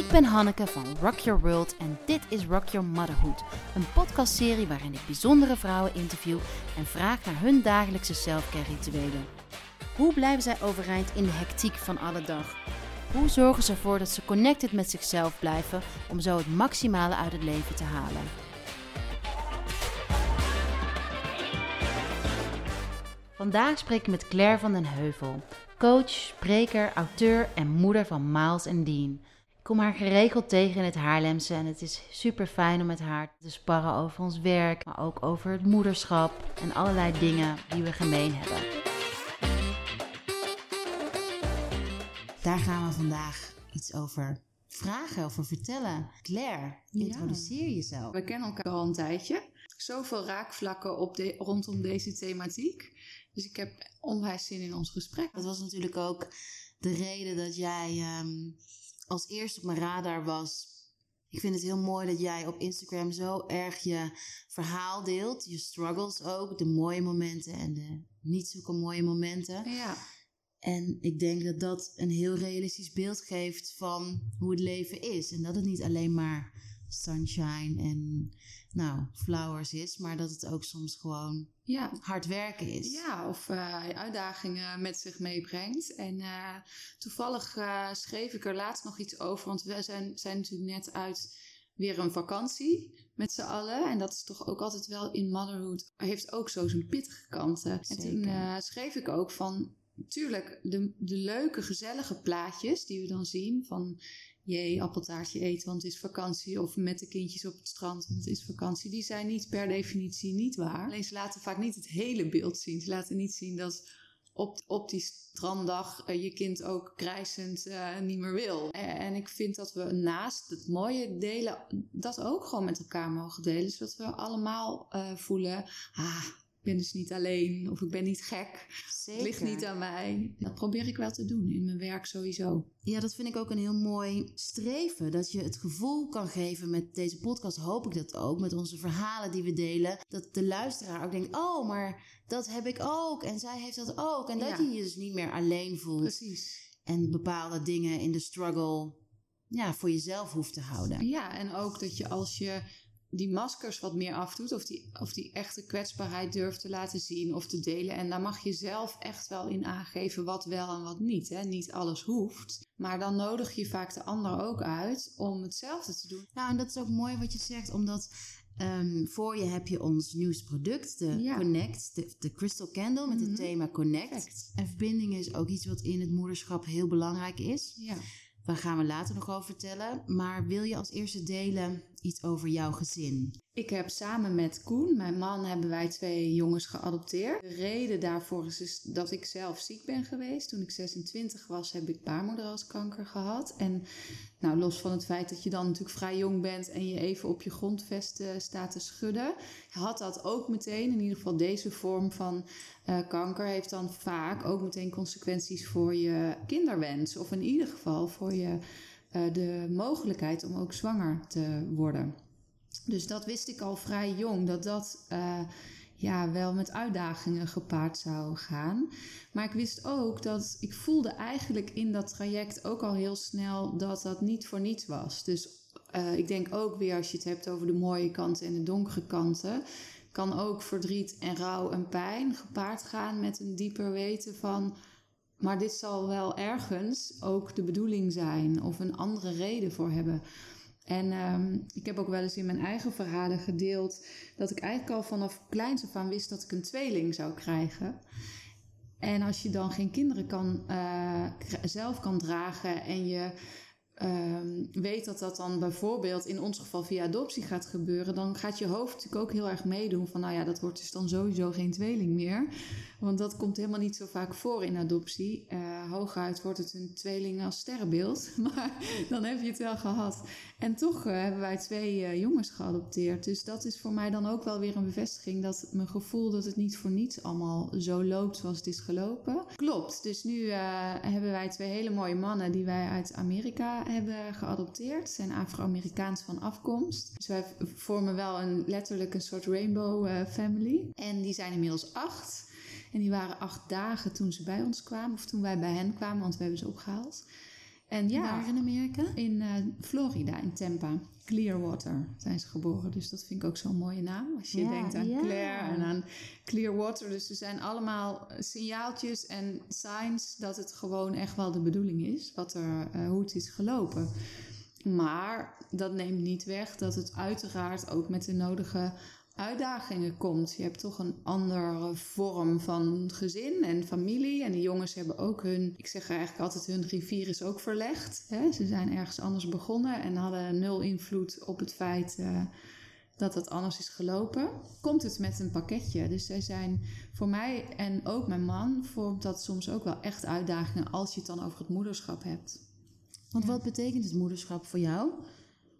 Ik ben Hanneke van Rock Your World en dit is Rock Your Motherhood, een podcastserie waarin ik bijzondere vrouwen interview en vraag naar hun dagelijkse selfcare rituelen. Hoe blijven zij overeind in de hectiek van alle dag? Hoe zorgen ze ervoor dat ze connected met zichzelf blijven om zo het maximale uit het leven te halen? Vandaag spreek ik met Claire van den Heuvel, coach, spreker, auteur en moeder van Miles en Dean. Ik kom haar geregeld tegen in het Haarlemse en het is super fijn om met haar te sparren over ons werk, maar ook over het moederschap en allerlei dingen die we gemeen hebben. Daar gaan we vandaag iets over vragen, over vertellen. Claire, introduceer jezelf. We kennen elkaar al een tijdje. Zoveel raakvlakken op de, rondom deze thematiek. Dus ik heb onwijs zin in ons gesprek. Dat was natuurlijk ook de reden dat jij ehm, als eerste op mijn radar was. Ik vind het heel mooi dat jij op Instagram zo erg je verhaal deelt. Je struggles ook, de mooie momenten en de niet zulke mooie momenten. Ja. En ik denk dat dat een heel realistisch beeld geeft van hoe het leven is. En dat het niet alleen maar sunshine en nou, flowers is, maar dat het ook soms gewoon Ja, hard werken is. ja of eh, uitdagingen met zich meebrengt. En eh, toevallig eh, schreef ik er laatst nog iets over, want we zijn, zijn natuurlijk net uit weer een vakantie met z'n allen. En dat is toch ook altijd wel in motherhood, heeft ook zo zijn pittige kanten. En toen Zeker. schreef ik ook van, tuurlijk, de, de leuke, gezellige plaatjes die we dan zien van... Jee, appeltaartje eten, want het is vakantie. Of met de kindjes op het strand, want het is vakantie. Die zijn niet per definitie niet waar. Alleen ze laten vaak niet het hele beeld zien. Ze laten niet zien dat op, op die stranddag eh, je kind ook krijsend eh, niet meer wil. En, ik vind dat we naast het mooie delen, dat ook gewoon met elkaar mogen delen. Zodat we allemaal eh, voelen, ah, ik ben dus niet alleen. Of ik ben niet gek. Zeker. Het ligt niet aan mij. Dat probeer ik wel te doen in mijn werk sowieso. Ja, dat vind ik ook een heel mooi streven. Dat je het gevoel kan geven met deze podcast, hoop ik dat ook, met onze verhalen die we delen. Dat de luisteraar ook denkt, oh, maar dat heb ik ook. En zij heeft dat ook. En dat Ja. je je dus niet meer alleen voelt. Precies. En bepaalde dingen in de struggle ja, voor jezelf hoeft te houden. Ja, en ook dat je als je die maskers wat meer afdoet, of die, of die echte kwetsbaarheid durft te laten zien of te delen. En daar mag je zelf echt wel in aangeven wat wel en wat niet. Hè? Niet alles hoeft. Maar dan nodig je vaak de ander ook uit om hetzelfde te doen. Nou, en dat is ook mooi wat je zegt, omdat ehm, voor je heb je ons nieuwste product, de Ja. Connect, de, de Crystal Candle met Mhm. het thema Connect. Perfect. En verbinding is ook iets wat in het moederschap heel belangrijk is. Ja. Daar gaan we later nog over vertellen. Maar wil je als eerste delen iets over jouw gezin? Ik heb samen met Koen, mijn man, hebben wij twee jongens geadopteerd. De reden daarvoor is dus dat ik zelf ziek ben geweest. Toen ik 26 was, heb ik baarmoederhalskanker gehad. En nou, los van het feit dat je dan natuurlijk vrij jong bent en je even op je grondvesten staat te schudden, had dat ook meteen, in ieder geval deze vorm van eh, kanker, heeft dan vaak ook meteen consequenties voor je kinderwens. Of in ieder geval voor je eh, de mogelijkheid om ook zwanger te worden. Dus dat wist ik al vrij jong, dat dat eh, ja, wel met uitdagingen gepaard zou gaan. Maar ik wist ook dat ik voelde eigenlijk in dat traject ook al heel snel dat dat niet voor niets was. Dus eh, ik denk ook weer als je het hebt over de mooie kanten en de donkere kanten, kan ook verdriet en rouw en pijn gepaard gaan met een dieper weten van. Maar dit zal wel ergens ook de bedoeling zijn of een andere reden voor hebben. En ehm, ik heb ook wel eens in mijn eigen verhalen gedeeld dat ik eigenlijk al vanaf kleins af aan wist dat ik een tweeling zou krijgen. En als je dan geen kinderen kan, eh, zelf kan dragen en je ehm, weet dat dat dan bijvoorbeeld in ons geval via adoptie gaat gebeuren, dan gaat je hoofd natuurlijk ook heel erg meedoen van nou ja, dat wordt dus dan sowieso geen tweeling meer. Want dat komt helemaal niet zo vaak voor in adoptie. Eh, hooguit wordt het een tweeling als sterrenbeeld, maar dan heb je het wel gehad. En toch eh, hebben wij twee eh, jongens geadopteerd. Dus dat is voor mij dan ook wel weer een bevestiging dat mijn gevoel dat het niet voor niets allemaal zo loopt zoals het is gelopen. Klopt. Dus nu hebben wij twee hele mooie mannen die wij uit Amerika hebben geadopteerd. Ze zijn Afro-Amerikaans van afkomst. Dus wij vormen wel een, letterlijk een soort rainbow family. En die zijn inmiddels acht. En die waren acht dagen toen ze bij ons kwamen, of toen wij bij hen kwamen, want we hebben ze opgehaald. En ja, Waar in Amerika? in eh, Florida, in Tampa. Clearwater zijn ze geboren. Dus dat vind ik ook zo'n mooie naam. Als je Ja, denkt aan ja. Claire en aan Clearwater. Dus er zijn allemaal signaaltjes en signs dat het gewoon echt wel de bedoeling is. Wat er, eh, hoe het is gelopen. Maar dat neemt niet weg dat het uiteraard ook met de nodige uitdagingen komt. Je hebt toch een andere vorm van gezin en familie. En de jongens hebben ook hun, ik zeg eigenlijk altijd, hun rivier is ook verlegd. Hè? Ze zijn ergens anders begonnen en hadden nul invloed op het feit eh, dat het anders is gelopen. Komt het met een pakketje. Dus zij zijn voor mij en ook mijn man vormt dat soms ook wel echt uitdagingen als je het dan over het moederschap hebt. Want wat betekent het moederschap voor jou?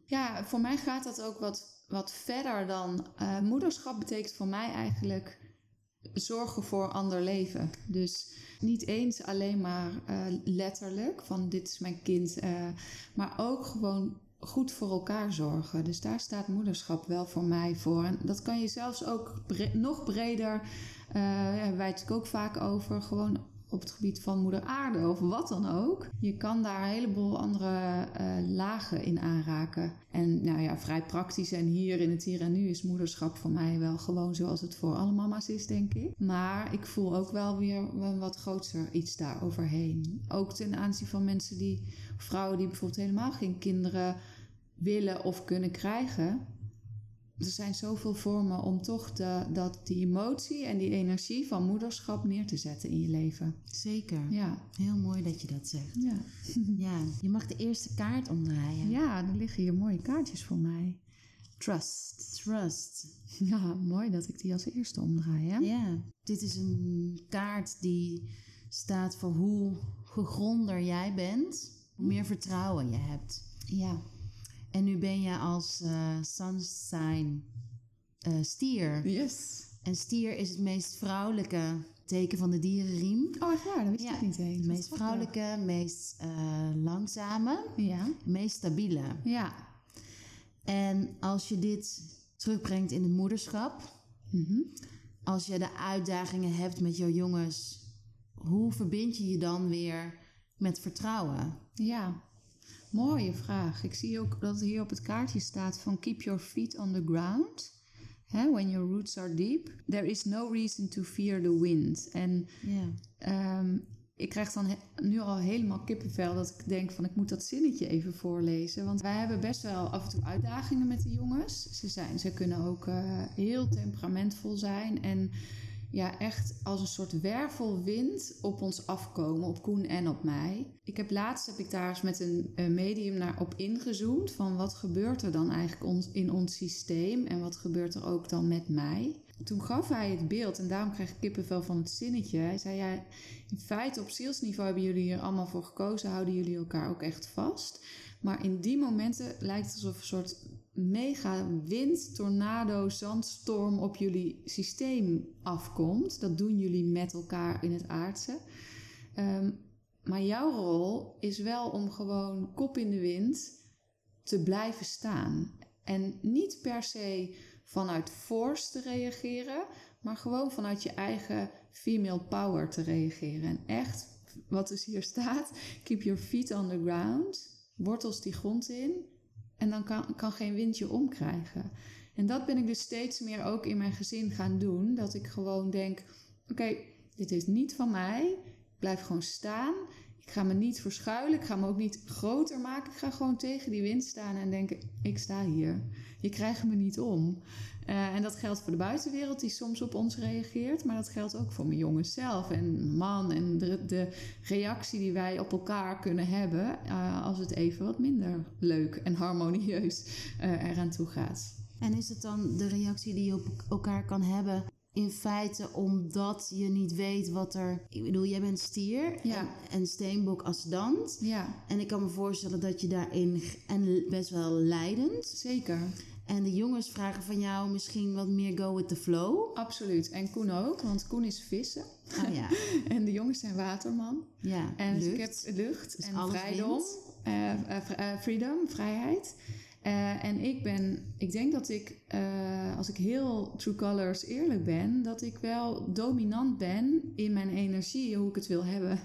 Ja, voor mij gaat dat ook wat, wat verder dan. eh, moederschap betekent voor mij eigenlijk zorgen voor ander leven. Dus niet eens alleen maar eh, letterlijk van dit is mijn kind, eh, maar ook gewoon goed voor elkaar zorgen. Dus daar staat moederschap wel voor mij voor. En dat kan je zelfs ook nog breder, daar hebben wij het ook vaak over, gewoon op het gebied van moeder aarde of wat dan ook. Je kan daar een heleboel andere eh, lagen in aanraken. En nou ja, vrij praktisch en hier in het hier en nu is moederschap voor mij wel gewoon zoals het voor alle mama's is, denk ik. Maar ik voel ook wel weer een wat groter iets daar overheen. Ook ten aanzien van mensen die, vrouwen die bijvoorbeeld helemaal geen kinderen willen of kunnen krijgen. Er zijn zoveel vormen om toch de, dat, die emotie en die energie van moederschap neer te zetten in je leven. Zeker. Ja, Heel mooi dat je dat zegt. ja. Ja, je mag de eerste kaart omdraaien. ja er liggen hier mooie kaartjes voor mij. Trust. Trust. Ja, mooi dat ik die als eerste omdraai. Hè? Ja, dit is een kaart die staat voor hoe gegronder jij bent, hoe meer vertrouwen je hebt. Ja. En nu ben je als eh sun sign eh, stier. Yes. En stier is het meest vrouwelijke teken van de dierenriem. Oh, echt waar? Dat wist Ja, ik niet eens. Het meest vrouwelijke, meest eh, langzame, Ja. meest stabiele. Ja. En als je dit terugbrengt in het moederschap, Mhm. als je de uitdagingen hebt met jouw jongens, hoe verbind je je dan weer met vertrouwen? Ja. Mooie vraag. Ik zie ook dat hier op het kaartje staat van keep your feet on the ground. Hè, when your roots are deep. There is no reason to fear the wind. En. Ehm, ik krijg dan nu al helemaal kippenvel dat ik denk van ik moet dat zinnetje even voorlezen. Want wij hebben best wel af en toe uitdagingen met de jongens. Ze, zijn, ze kunnen ook eh, heel temperamentvol zijn en ja, echt als een soort wervelwind op ons afkomen, op Koen en op mij. Ik heb laatst heb ik daar eens met een, medium naar op ingezoomd van wat gebeurt er dan eigenlijk in ons systeem en wat gebeurt er ook dan met mij. Toen gaf hij het beeld, en daarom krijg ik kippenvel van het zinnetje. Hij zei, ja, in feite op zielsniveau hebben jullie hier allemaal voor gekozen, houden jullie elkaar ook echt vast. Maar in die momenten lijkt het alsof een soort mega wind, tornado, zandstorm op jullie systeem afkomt. Dat doen jullie met elkaar in het aardse. Ehm, maar jouw rol is wel om gewoon kop in de wind te blijven staan. En niet per se vanuit force te reageren, maar gewoon vanuit je eigen female power te reageren. En echt, wat dus hier staat, keep your feet on the ground, wortels die grond in, en dan kan, kan geen wind je omkrijgen. En dat ben ik dus steeds meer ook in mijn gezin gaan doen, dat ik gewoon denk, oké, dit is niet van mij, ik blijf gewoon staan. Ik ga me niet verschuilen, ik ga me ook niet groter maken. Ik ga gewoon tegen die wind staan en denken, ik sta hier. Je krijgt me niet om. Eh, en dat geldt voor de buitenwereld die soms op ons reageert. Maar dat geldt ook voor mijn jongens zelf en man. En de, de reactie die wij op elkaar kunnen hebben eh, als het even wat minder leuk en harmonieus eh, eraan toe gaat. En is het dan de reactie die je op elkaar kan hebben in feite omdat je niet weet wat er... Ik bedoel, jij bent stier Ja. en, en steenbok ascendant. Ja, En ik kan me voorstellen dat je daarin... En best wel leidend. zeker. En de jongens vragen van jou misschien wat meer go with the flow. Absoluut. En Koen ook, want Koen is vissen. Ah ja, En de jongens zijn waterman. ja. En lucht. ik heb lucht Dus en vrijdom. eh, eh, eh, freedom, vrijheid. Eh, en ik ben, ik denk dat ik, eh, als ik heel True Colors eerlijk ben, dat ik wel dominant ben in mijn energie, hoe ik het wil hebben.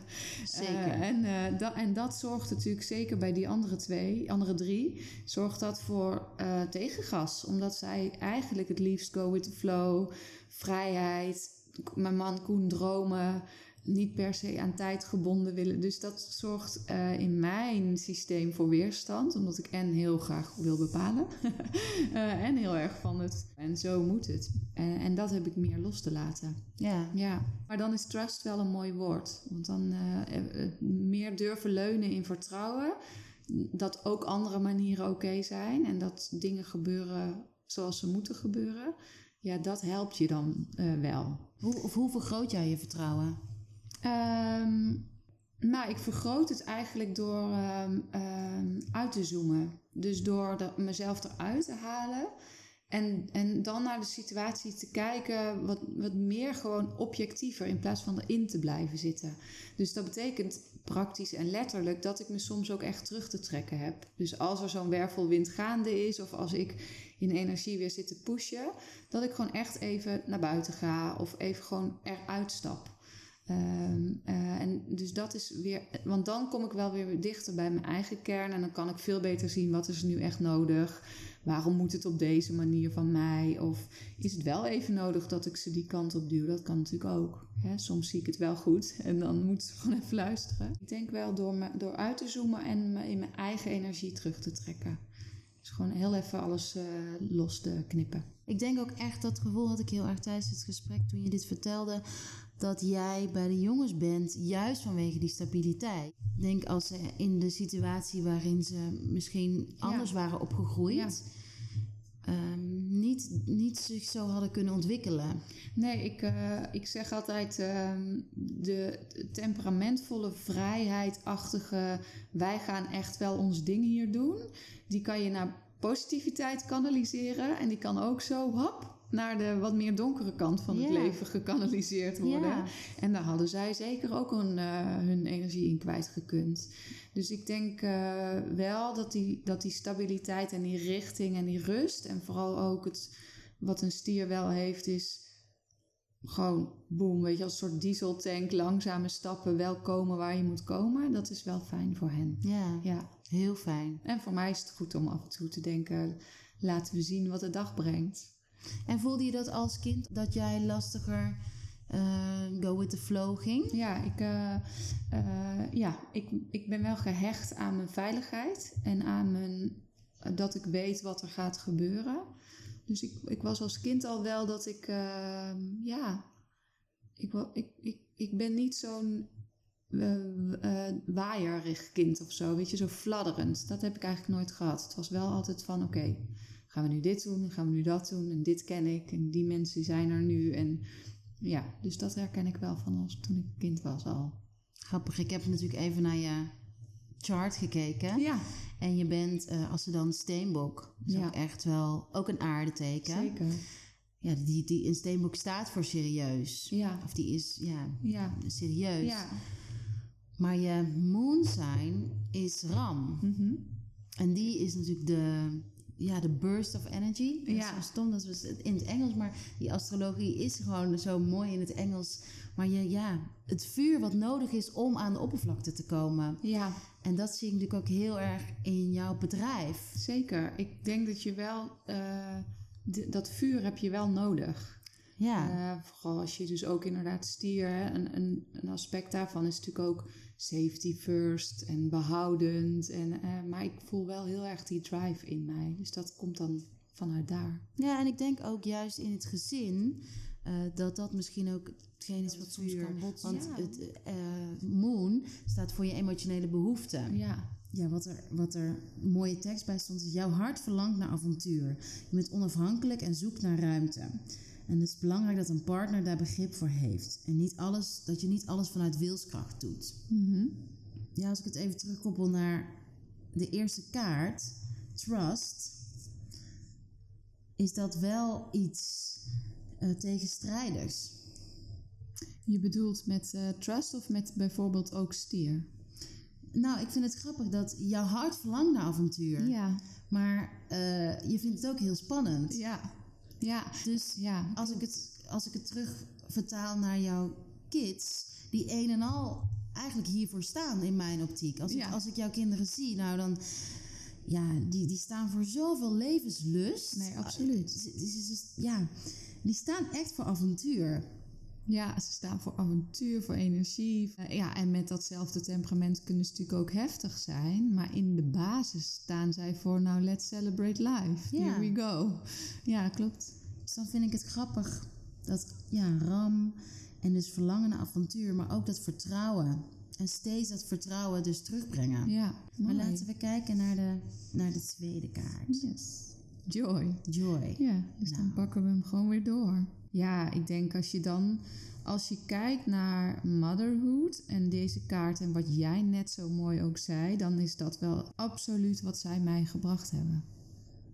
Zeker. Eh, en, dat, en dat zorgt natuurlijk zeker bij die andere twee, andere drie, zorgt dat voor tegengas. Omdat zij eigenlijk het liefst go with the flow, vrijheid, mijn man Koen dromen niet per se aan tijd gebonden willen. Dus dat zorgt uh, in mijn systeem voor weerstand, omdat ik en heel graag wil bepalen uh, en heel erg van het. En zo moet het. En, en, dat heb ik meer los te laten. Ja. ja. Maar dan is trust wel een mooi woord. Want dan uh, meer durven leunen in vertrouwen. Dat ook andere manieren oké zijn en dat dingen gebeuren zoals ze moeten gebeuren. Ja, dat helpt je dan wel. Hoe, of hoe vergroot jij je vertrouwen? Um, nou, ik vergroot het eigenlijk door um, um, uit te zoomen. Dus door mezelf eruit te halen. En, en dan naar de situatie te kijken, wat, wat meer gewoon objectiever in plaats van erin te blijven zitten. Dus dat betekent praktisch en letterlijk dat ik me soms ook echt terug te trekken heb. Dus als er zo'n wervelwind gaande is, of als ik in energie weer zit te pushen, dat ik gewoon echt even naar buiten ga of even gewoon eruit stap. Um, uh, en dus dat is weer, want dan kom ik wel weer dichter bij mijn eigen kern en dan kan ik veel beter zien wat is nu echt nodig. Waarom moet het op deze manier van mij? Of is het wel even nodig dat ik ze die kant op duw? Dat kan natuurlijk ook. Hè? Soms zie ik het wel goed en dan moet ze gewoon even luisteren. Ik denk wel door, me, door uit te zoomen en me in mijn eigen energie terug te trekken. Dus gewoon heel even alles uh, los te knippen. Ik denk ook echt dat gevoel had ik heel erg tijdens het gesprek toen je dit vertelde dat jij bij de jongens bent, juist vanwege die stabiliteit. Denk als ze in de situatie waarin ze misschien anders waren opgegroeid. Um, niet, niet zich zo hadden kunnen ontwikkelen. Nee, ik, uh, ik zeg altijd um, de temperamentvolle, vrijheidachtige, wij gaan echt wel ons ding hier doen. Die kan je naar positiviteit kanaliseren en die kan ook zo, hop, naar de wat meer donkere kant van het leven gekanaliseerd worden. En daar hadden zij zeker ook een, uh, hun energie in kwijtgekund. Dus ik denk uh, wel dat die, dat die stabiliteit en die richting en die rust... en vooral ook het, wat een stier wel heeft, is gewoon boem, weet je, als een soort dieseltank, langzame stappen, wel komen waar je moet komen. Dat is wel fijn voor hen. Ja, ja. heel fijn. En voor mij is het goed om af en toe te denken, laten we zien wat de dag brengt. En voelde je dat als kind dat jij lastiger uh, go with the flow ging? Ja, ik, uh, uh, ja ik, ik ben wel gehecht aan mijn veiligheid en aan mijn, dat ik weet wat er gaat gebeuren. Dus ik, ik was als kind al wel dat ik, ja, ik, ik, ik, ik ben niet zo'n waaierig kind of zo, weet je, zo fladderend. Dat heb ik eigenlijk nooit gehad. Het was wel altijd van, oké, gaan we nu dit doen, gaan we nu dat doen en dit ken ik en die mensen zijn er nu. En ja, dus dat herken ik wel van als toen ik kind was al. Grappig, ik heb natuurlijk even naar je chart gekeken. Ja. En je bent, uh, als ze dan steenbok, is ja. ook echt wel ook een aardeteken. Zeker. Ja, die, die in steenbok staat voor serieus. Ja. Of die is, ja, ja. serieus. Ja. Maar je moon sign is ram. Mm -hmm. En die is natuurlijk de ja, de burst of energy. Dat ja. is zo stom, dat was in het Engels. Maar die astrologie is gewoon zo mooi in het Engels. Maar je, ja, het vuur wat nodig is om aan de oppervlakte te komen. Ja. En dat zie ik natuurlijk ook heel erg in jouw bedrijf. Zeker. Ik denk dat je wel... Uh, dat vuur heb je wel nodig. Ja. Uh, vooral als je dus ook inderdaad stier... Een, een, een aspect daarvan is natuurlijk ook safety first en behoudend. En, uh, maar ik voel wel heel erg die drive in mij. Dus dat komt dan vanuit daar. Ja, en ik denk ook juist in het gezin uh, dat dat misschien ook hetgeen is wat soms kan botsen. Want ja. het uh, moon staat voor je emotionele behoeften. Ja. Ja, wat er, wat er een mooie tekst bij stond is... jouw hart verlangt naar avontuur. Je bent onafhankelijk en zoekt naar ruimte. En het is belangrijk dat een partner daar begrip voor heeft. En niet alles, dat je niet alles vanuit wilskracht doet. Mm -hmm. Ja, als ik het even terugkoppel naar de eerste kaart, trust, is dat wel iets uh, tegenstrijders. Je bedoelt met uh, trust of met bijvoorbeeld ook stier? Nou, ik vind het grappig dat jouw hart verlangt naar avontuur. Ja. Maar eh, je vindt het ook heel spannend. Ja, ja. Dus ja. als, ik het, als ik het terug vertaal naar jouw kids, die een en al eigenlijk hiervoor staan in mijn optiek. Als, Ja. ik, als ik jouw kinderen zie, nou dan. Ja, die, die staan voor zoveel levenslust. Nee, absoluut. Ze- ja, die staan echt voor avontuur. Ja, ze staan voor avontuur, voor energie. Eh, ja, en met datzelfde temperament kunnen ze natuurlijk ook heftig zijn. Maar in de basis staan zij voor, nou, let's celebrate life. Here we go. Ja, klopt. Dan vind ik het grappig dat ja, ram en dus verlangen naar avontuur, maar ook dat vertrouwen. En steeds dat vertrouwen dus terugbrengen. Ja, Maar laten we kijken naar de, naar de tweede kaart. Yes. Joy. Joy. Ja, dus dan Nou. pakken we hem gewoon weer door. Ja, ik denk als je dan, als je kijkt naar motherhood en deze kaart en wat jij net zo mooi ook zei, dan is dat wel absoluut wat zij mij gebracht hebben.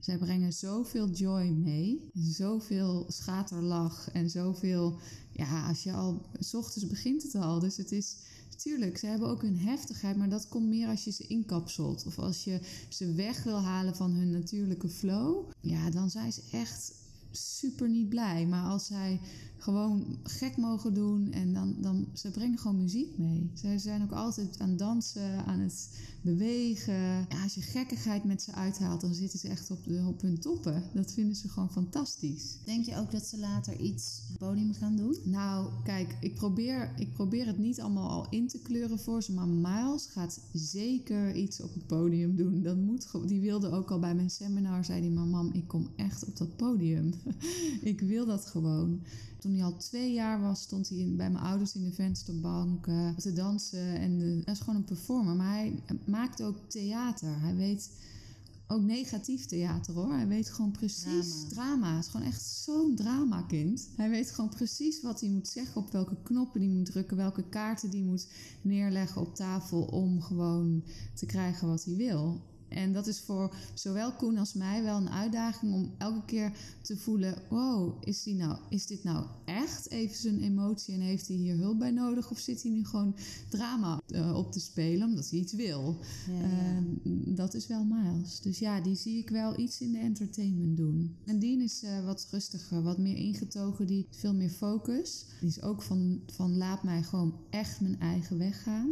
Zij brengen zoveel joy mee, zoveel schaterlach en zoveel, ja, als je al, s ochtends begint het al, dus het is, Tuurlijk, ze hebben ook hun heftigheid, maar dat komt meer als je ze inkapselt. Of als je ze weg wil halen van hun natuurlijke flow. Ja, dan zijn ze echt super niet blij. Maar als zij gewoon gek mogen doen en dan, dan ze brengen gewoon muziek mee. Zij zijn ook altijd aan het dansen, aan het bewegen. Ja, als je gekkigheid met ze uithaalt, dan zitten ze echt op, de, op hun toppen. Dat vinden ze gewoon fantastisch. Denk je ook dat ze later iets op het podium gaan doen? Nou, kijk, ik probeer, ik probeer het niet allemaal al in te kleuren voor ze. Maar Miles gaat zeker iets op het podium doen. Dat moet, die wilde ook al bij mijn seminar, zei maar mam, ik kom echt op dat podium. ik wil dat gewoon. Toen hij al twee jaar was, stond hij in, bij mijn ouders in de vensterbank eh, te dansen. En de, hij is gewoon een performer. Maar hij maakt ook theater. Hij weet ook negatief theater hoor. Hij weet gewoon precies Drama. drama. Hij is gewoon echt zo'n dramakind. Hij weet gewoon precies wat hij moet zeggen, op welke knoppen hij moet drukken, welke kaarten hij moet neerleggen op tafel om gewoon te krijgen wat hij wil. En dat is voor zowel Koen als mij wel een uitdaging om elke keer te voelen: wow, is, die nou, is dit nou echt even zijn emotie en heeft hij hier hulp bij nodig? Of zit hij nu gewoon drama eh, op te spelen omdat hij iets wil? Ja, Eh, dat is wel Miles. Dus ja, die zie ik wel iets in de entertainment doen. En Dean is eh, wat rustiger, wat meer ingetogen, die heeft veel meer focus. Die is ook van, van laat mij gewoon echt mijn eigen weg gaan.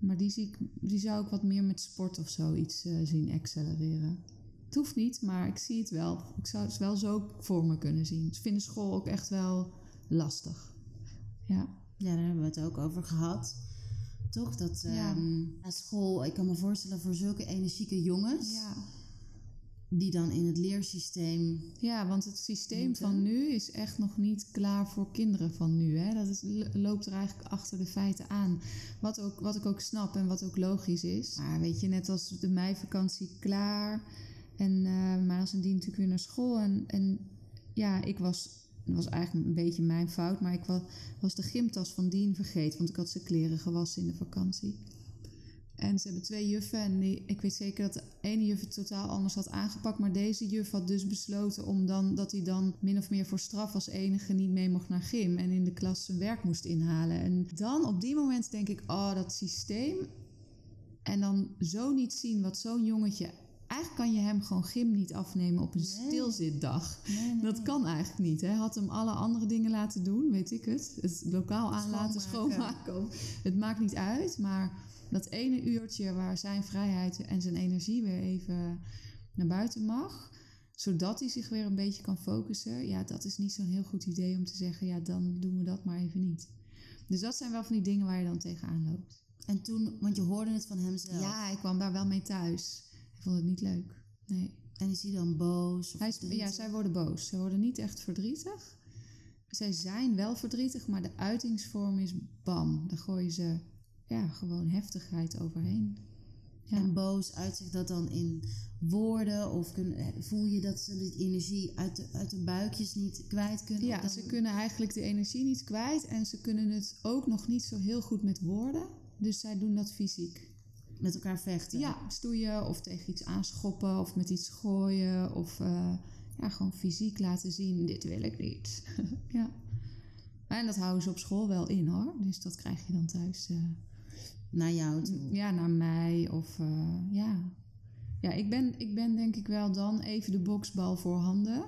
Maar die, zie ik, die zou ik wat meer met sport of zo iets eh, zien accelereren. Het hoeft niet, maar ik zie het wel. Ik zou het wel zo voor me kunnen zien. Ze vinden school ook echt wel lastig. Ja. Ja, daar hebben we het ook over gehad. Toch? Dat Ja. ehm, school, ik kan me voorstellen voor zulke energieke jongens, Ja. Die dan in het leersysteem. Ja, want het systeem Moeten. van nu is echt nog niet klaar voor kinderen van nu. Hè? Dat is, lo- loopt er eigenlijk achter de feiten aan. Wat, ook, wat ik ook snap en wat ook logisch is. Maar weet je, net als de meivakantie klaar. En eh Miles en Dien natuurlijk weer naar school. En, en ja, ik was, het was eigenlijk een beetje mijn fout. Maar ik was, was de gymtas van Dien vergeten. Want ik had zijn kleren gewassen in de vakantie. En ze hebben twee juffen. En die, ik weet zeker dat de ene juf het totaal anders had aangepakt. Maar deze juf had dus besloten om dan, dat hij dan min of meer voor straf als enige niet mee mocht naar gym. En in de klas zijn werk moest inhalen. En dan op die moment denk ik, oh dat systeem. En dan zo niet zien wat zo'n jongetje... Eigenlijk kan je hem gewoon gym niet afnemen op een Nee. stilzitdag. Nee, nee. Dat kan eigenlijk niet. Hij had hem alle andere dingen laten doen, weet ik het. Het lokaal aan laten Schoonmaken. schoonmaken. Het maakt niet uit, maar dat ene uurtje waar zijn vrijheid en zijn energie weer even naar buiten mag, zodat hij zich weer een beetje kan focussen, ja, dat is niet zo'n heel goed idee om te zeggen, ja, dan doen we dat maar even niet. Dus dat zijn wel van die dingen waar je dan tegenaan loopt. En toen, want je hoorde het van hemzelf. Ja, hij kwam daar wel mee thuis. Hij vond het niet leuk. Nee. En is hij dan boos? Of Hij ja, zij worden boos. Ze worden niet echt verdrietig. Zij zijn wel verdrietig, maar de uitingsvorm is bam. Daar gooien ze ja, gewoon heftigheid overheen. Ja. En boos uitzicht dat dan in woorden? Of kun, eh, voel je dat ze die energie uit de, uit de buikjes niet kwijt kunnen? Ja, ze kunnen eigenlijk de energie niet kwijt en ze kunnen het ook nog niet zo heel goed met woorden. Dus zij doen dat fysiek. met elkaar vechten. Ja, stoeien of tegen iets aanschoppen of met iets gooien of eh, ja, gewoon fysiek laten zien, dit wil ik niet. ja. En dat houden ze op school wel in hoor, dus dat krijg je dan thuis. eh, Naar jou toe. ja, naar mij of eh, ja. Ja, ik ben, ik ben denk ik wel dan even de boksbal voorhanden.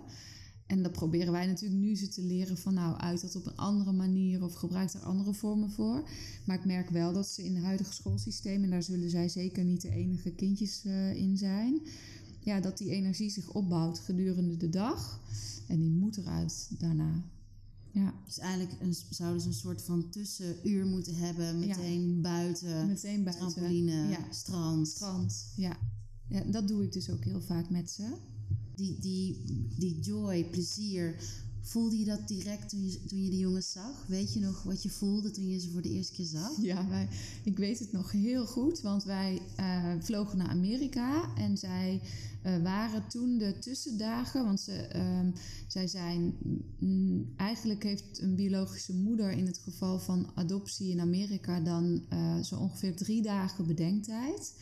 En dat proberen wij natuurlijk nu ze te leren van nou, uit dat op een andere manier of gebruik er andere vormen voor. Maar ik merk wel dat ze in het huidige schoolsysteem, en daar zullen zij zeker niet de enige kindjes uh, in zijn, ja, dat die energie zich opbouwt gedurende de dag. En die moet eruit daarna. Ja. Dus eigenlijk een, zouden ze een soort van tussenuur moeten hebben. Meteen buiten. Meteen buiten. Trampoline, ja. strand. Strand, ja. ja. Dat doe ik dus ook heel vaak met ze. Die, die, die joy, plezier, Voelde je dat direct toen je, de jongens zag? Weet je nog wat je voelde toen je ze voor de eerste keer zag? Ja, wij, ik weet het nog heel goed, want wij uh, vlogen naar Amerika en zij uh, waren toen de tussendagen, want ze, um, zij zijn, mm, eigenlijk heeft een biologische moeder in het geval van adoptie in Amerika dan uh, zo ongeveer drie dagen bedenktijd.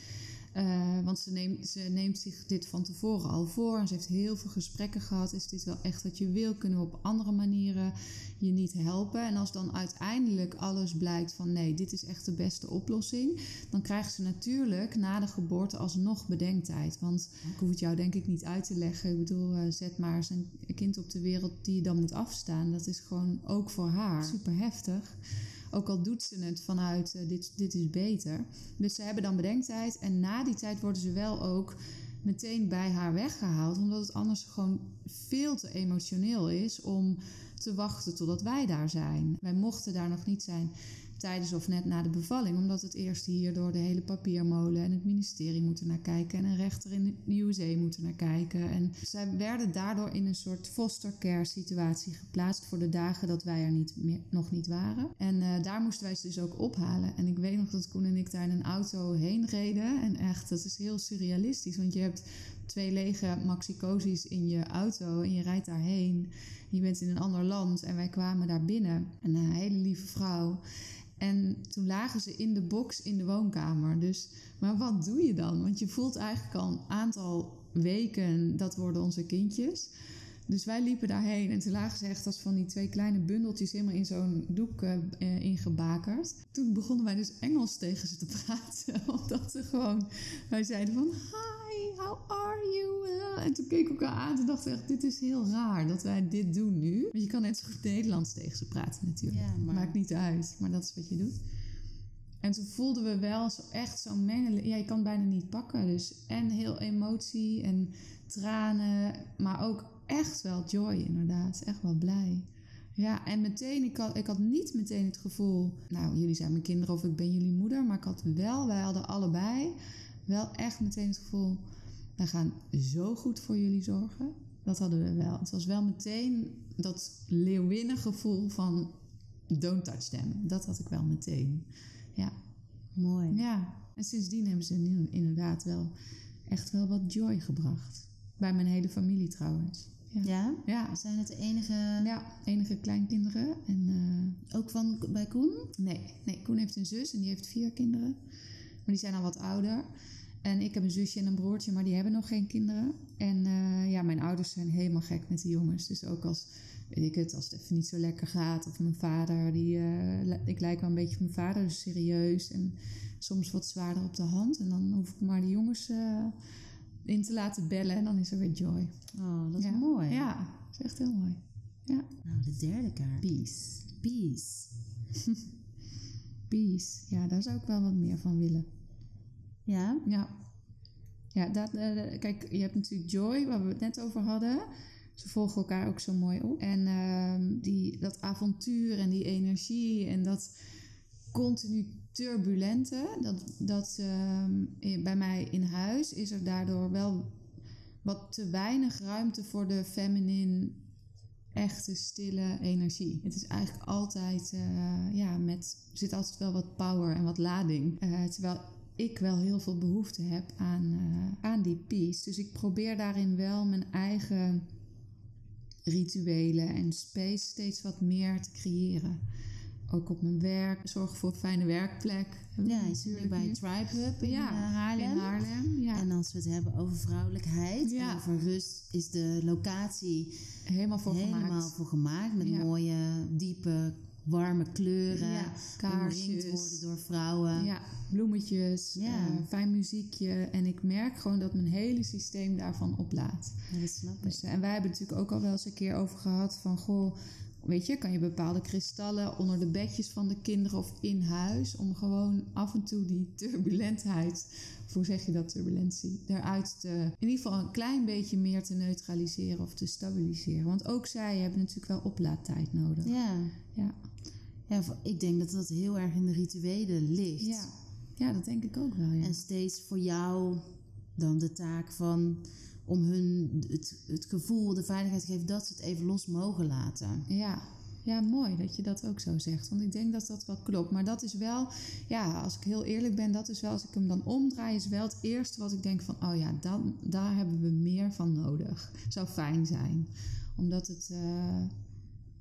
Uh, want ze neemt, ze neemt zich dit van tevoren al voor. En ze heeft heel veel gesprekken gehad. Is dit wel echt wat je wil? Kunnen we op andere manieren je niet helpen? En als dan uiteindelijk alles blijkt van nee, dit is echt de beste oplossing. Dan krijgt ze natuurlijk na de geboorte alsnog bedenktijd. Want ik hoef het jou denk ik niet uit te leggen. Ik bedoel, uh, zet maar een kind op de wereld die je dan moet afstaan. Dat is gewoon ook voor haar super heftig. Ook al doet ze het vanuit uh, dit, dit is beter. Dus ze hebben dan bedenktijd. En na die tijd worden ze wel ook meteen bij haar weggehaald. Omdat het anders gewoon veel te emotioneel is om te wachten totdat wij daar zijn. Wij mochten daar nog niet zijn tijdens of net na de bevalling, omdat het eerst hier door de hele papiermolen en het ministerie moeten naar kijken en een rechter in de USA moeten naar kijken. En zij werden daardoor in een soort foster care situatie geplaatst voor de dagen dat wij er niet meer, nog niet waren. En uh, daar moesten wij ze dus ook ophalen. En ik weet nog dat Koen en ik daar in een auto heen reden. En echt, dat is heel surrealistisch, want je hebt twee lege maxicosies in je auto en je rijdt daarheen. Je bent in een ander land en wij kwamen daar binnen. Een hele lieve vrouw. En toen lagen ze in de box in de woonkamer. Dus, maar wat doe je dan? Want je voelt eigenlijk al een aantal weken dat worden onze kindjes. Dus wij liepen daarheen en toen lagen ze echt als van die twee kleine bundeltjes helemaal in zo'n doek uh, ingebakerd. Toen begonnen wij dus Engels tegen ze te praten. Omdat ze gewoon, wij zeiden van hi, how are you? Uh, en toen keek ik elkaar aan en dacht echt, dit is heel raar dat wij dit doen nu. Want je kan net zo goed Nederlands tegen ze praten natuurlijk. Ja, maar... Maakt niet uit, maar dat is wat je doet. En toen voelden we wel zo echt zo'n mengeling. Ja, je kan het bijna niet pakken. Dus en heel emotie en tranen, maar ook echt wel joy inderdaad. Echt wel blij. Ja, en meteen, ik had, ik had niet meteen het gevoel, nou, jullie zijn mijn kinderen of ik ben jullie moeder, maar ik had wel, wij hadden allebei wel echt meteen het gevoel, wij gaan zo goed voor jullie zorgen. Dat hadden we wel. Het was wel meteen dat leeuwinnengevoel van don't touch them. Dat had ik wel meteen. Ja. Mooi. Ja. En sindsdien hebben ze nu inderdaad wel echt wel wat joy gebracht. Bij mijn hele familie trouwens. Ja. ja? Zijn het de enige... Ja, enige kleinkinderen. En, uh, Ook van, bij Koen? Nee, nee, Koen heeft een zus en die heeft vier kinderen. Maar die zijn al wat ouder. En ik heb een zusje en een broertje, maar die hebben nog geen kinderen. En uh, ja, mijn ouders zijn helemaal gek met die jongens. Dus ook als, weet ik het, als het even niet zo lekker gaat. Of mijn vader, die, uh, ik lijk wel een beetje op mijn vader, dus serieus. En soms wat zwaarder op de hand. En dan hoef ik maar de jongens in te laten bellen en dan is er weer joy. Oh, dat is mooi. Ja, dat is echt heel mooi. Ja. Nou, de derde kaart. Peace. Peace. Peace. Ja, daar zou ik wel wat meer van willen. Ja? Ja. Ja, dat, uh, kijk, je hebt natuurlijk Joy, waar we het net over hadden. Ze volgen elkaar ook zo mooi op. En uh, die, dat avontuur en die energie en dat continu turbulente. Dat, dat uh, bij mij in huis is er daardoor wel wat te weinig ruimte voor de feminine, echte, stille energie. Het is eigenlijk altijd, uh, ja, met, er zit altijd wel wat power en wat lading. Uh, terwijl ik wel heel veel behoefte heb aan, uh, aan die peace. Dus ik probeer daarin wel mijn eigen rituelen en space steeds wat meer te creëren ook op mijn werk. Zorg voor een fijne werkplek. Ja, zit bij Tribe Hub in ja, uh, Haarlem. In Haarlem ja. En als we het hebben over vrouwelijkheid ja. en over rust, is de locatie helemaal voor helemaal gemaakt. Voor gemaakt met mooie, diepe warme kleuren, Ja, kaarsjes. worden door vrouwen. Ja, bloemetjes, Ja. eh, fijn muziekje. En ik merk gewoon dat mijn hele systeem daarvan oplaat. Ja, dat snap ik. Dus, eh, en wij hebben het natuurlijk ook al wel eens een keer over gehad van... Goh, weet je, kan je bepaalde kristallen onder de bedjes van de kinderen of in huis... om gewoon af en toe die turbulentheid, of hoe zeg je dat, turbulentie... eruit te, in ieder geval een klein beetje meer te neutraliseren of te stabiliseren. Want ook zij hebben natuurlijk wel oplaadtijd nodig. Ja. Ja. ja, ik denk dat dat heel erg in de rituelen ligt. Ja, ja dat denk ik ook wel, ja. En steeds voor jou dan de taak van om hun het, het gevoel, de veiligheid te geven dat ze het even los mogen laten. Ja. ja, mooi dat je dat ook zo zegt. Want ik denk dat dat wel klopt. Maar dat is wel, ja, als ik heel eerlijk ben, dat is wel, als ik hem dan omdraai, is wel het eerste wat ik denk van, oh ja, dan, daar hebben we meer van nodig. Zou fijn zijn. Omdat het, eh,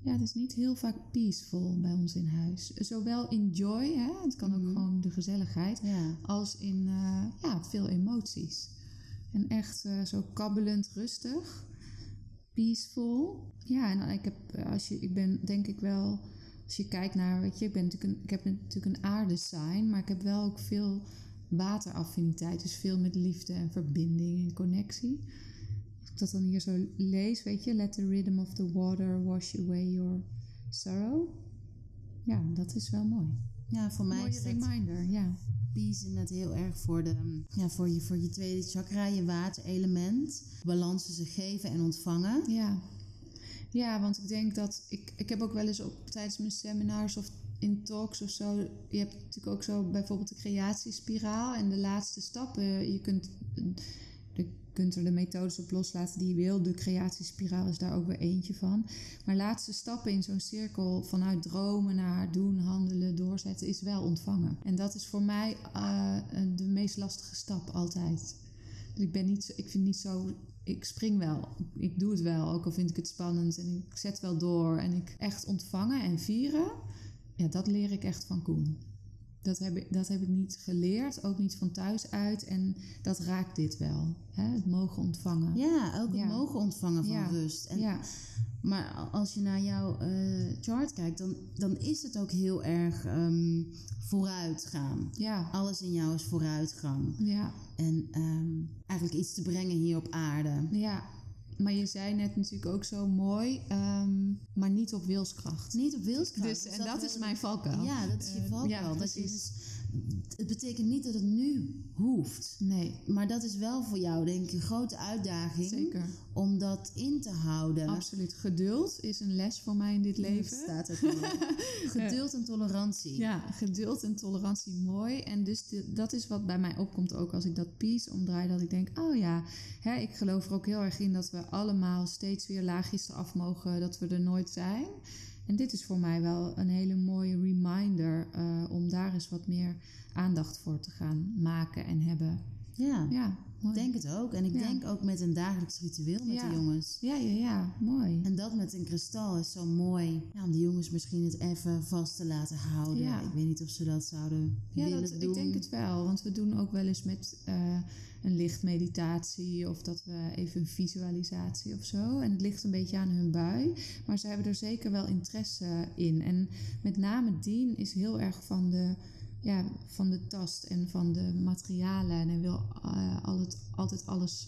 ja, het is niet heel vaak peaceful bij ons in huis. Zowel in joy, hè, het kan ook Mhm. gewoon de gezelligheid, Ja. als in eh, ja, veel emoties. En echt eh, zo kabbelend rustig, peaceful. Ja, en ik, heb, eh, als je, ik ben denk ik wel, als je kijkt naar, weet je, ik, ben natuurlijk een, ik heb natuurlijk een aardesign, maar ik heb wel ook veel wateraffiniteit. Dus veel met liefde en verbinding en connectie. Als ik dat dan hier zo lees, weet je, let the rhythm of the water wash away your sorrow. Ja, dat is wel mooi. ja, voor mij Mooie is dat reminder, ja. Peace inderdaad heel erg voor, de, ja, voor, je, voor je tweede chakra, je waterelement. Balans tussen geven en ontvangen. Ja. ja, want ik denk dat... Ik, ik heb ook wel eens op, tijdens mijn seminars of in talks of zo... Je hebt natuurlijk ook zo bijvoorbeeld de creatiespiraal en de laatste stappen. Je kunt, kunt er de methodes op loslaten die je wil. De creatiespiraal is daar ook weer eentje van. Maar laatste stappen in zo'n cirkel vanuit dromen naar doen, handelen, doorzetten... is wel ontvangen. En dat is voor mij eh, de meest lastige stap altijd. Dus ik ben niet zo, ik vind niet zo, ik spring wel, ik doe het wel, ook al vind ik het spannend en ik zet wel door en ik echt ontvangen en vieren, ja, dat leer ik echt van Koen. Dat heb, ik, dat heb ik niet geleerd, ook niet van thuis uit en dat raakt dit wel, hè? het mogen ontvangen. Ja, ook het Ja. mogen ontvangen van Ja. rust. En, ja, Maar als je naar jouw eh, chart kijkt, dan, dan is het ook heel erg ehm, vooruitgaan. ja, Alles in jou is vooruitgang. ja, En ehm, eigenlijk iets te brengen hier op aarde. ja. Maar je zei net natuurlijk ook zo mooi, ehm, maar niet op wilskracht. Niet op wilskracht. Dus, en dat, wil is ik- mijn valkuil. Ja, dat is je Eh, valkuil. ja, dat je dus, het betekent niet dat het nu hoeft. Nee, Maar dat is wel voor jou, denk ik, een grote uitdaging. zeker. Om dat in te houden. Absoluut. Geduld is een les voor mij in dit leven. Dat staat ook. Geduld en tolerantie. Ja, geduld en tolerantie mooi. En dus de- dat is wat bij mij opkomt ook als ik dat peace omdraai. Dat ik denk, oh ja, hè, ik geloof er ook heel erg in dat we allemaal steeds weer laagjes eraf mogen. Dat we er nooit zijn. En dit is voor mij wel een hele mooie reminder eh, om daar eens wat meer aandacht voor te gaan maken en hebben. Ja, Ja, mooi. ik denk het ook. En ik Ja. denk ook met een dagelijks ritueel met Ja. de jongens. Ja, ja, ja, mooi. En dat met een kristal is zo mooi. Ja, om de jongens misschien het even vast te laten houden. Ja. Ik weet niet of ze dat zouden Ja, willen dat, doen. ik denk het wel. Want we doen ook wel eens met eh, een lichtmeditatie of dat we even een visualisatie of zo. En het ligt een beetje aan hun bui. Maar ze hebben er zeker wel interesse in. En met name Dien is heel erg van de, ja, van de tast en van de materialen. En hij wil eh, al het, altijd alles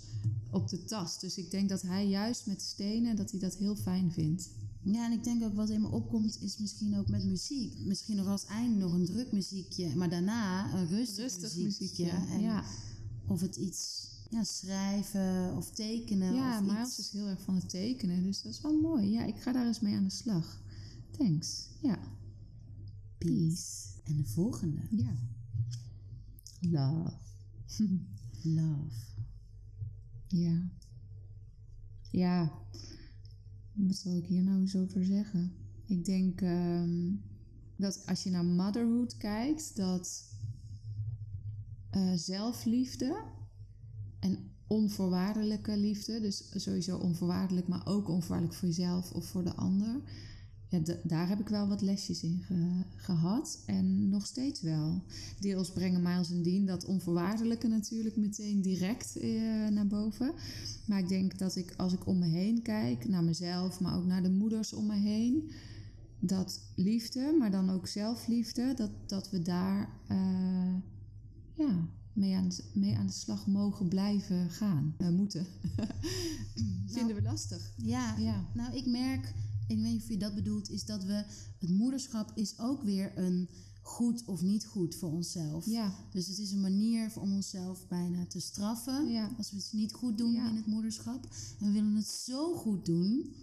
op de tast. Dus ik denk dat hij juist met stenen, dat hij dat heel fijn vindt. Ja, en ik denk ook wat in me opkomt is misschien ook met muziek. Misschien nog als eind nog een druk muziekje, maar daarna een rustig, muziekje. En ja. Of het iets ja, schrijven of tekenen. Ja, of Miles iets. is heel erg van het tekenen, dus dat is wel mooi. Ja, ik ga daar eens mee aan de slag. Thanks. Ja. peace. En de volgende, Ja. Love. love. ja. Ja. Wat zal ik hier nou eens over zeggen? Ik denk ehm, dat als je naar motherhood kijkt, dat eh, zelfliefde en onvoorwaardelijke liefde, dus sowieso onvoorwaardelijk, maar ook onvoorwaardelijk voor jezelf of voor de ander. Ja, daar heb ik wel wat lesjes in ge- gehad en nog steeds wel. Deels brengen Miles en Dean dat onvoorwaardelijke natuurlijk meteen direct eh, naar boven. Maar ik denk dat ik als ik om me heen kijk, naar mezelf, maar ook naar de moeders om me heen, dat liefde, maar dan ook zelfliefde, dat, dat we daar eh, ja, mee, aan, mee aan de slag mogen blijven gaan. We moeten. Vinden we lastig. Ja, Ja. nou ik merk, ik weet niet of je dat bedoelt, is dat we het moederschap is ook weer een goed of niet goed voor onszelf. Ja, Dus het is een manier om onszelf bijna te straffen ja, als we het niet goed doen Ja. in het moederschap. En we willen het zo goed doen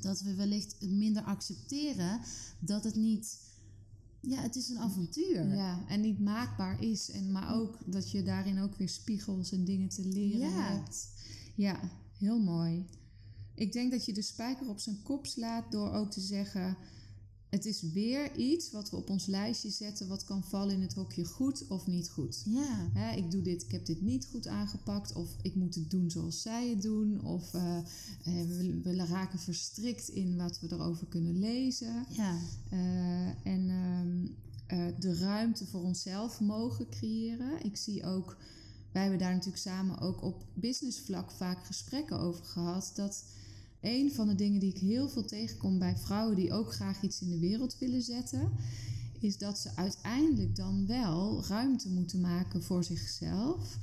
dat we wellicht het minder accepteren dat het niet, ja, het is een avontuur. ja. En niet maakbaar is. En, maar ook dat je daarin ook weer spiegels en dingen te leren Ja. hebt. Ja, heel mooi. Ik denk dat je de spijker op zijn kop slaat door ook te zeggen... het is weer iets wat we op ons lijstje zetten... wat kan vallen in het hokje goed of niet goed. Ja, ik doe dit, ik heb dit niet goed aangepakt, of ik moet het doen zoals zij het doen, of eh, eh, we, we raken verstrikt in wat we erover kunnen lezen. ja, Eh, en ehm, eh, de ruimte voor onszelf mogen creëren. Ik zie ook, wij hebben daar natuurlijk samen ook op businessvlak vaak gesprekken over gehad, dat een van de dingen die ik heel veel tegenkom bij vrouwen die ook graag iets in de wereld willen zetten, is dat ze uiteindelijk dan wel ruimte moeten maken voor zichzelf.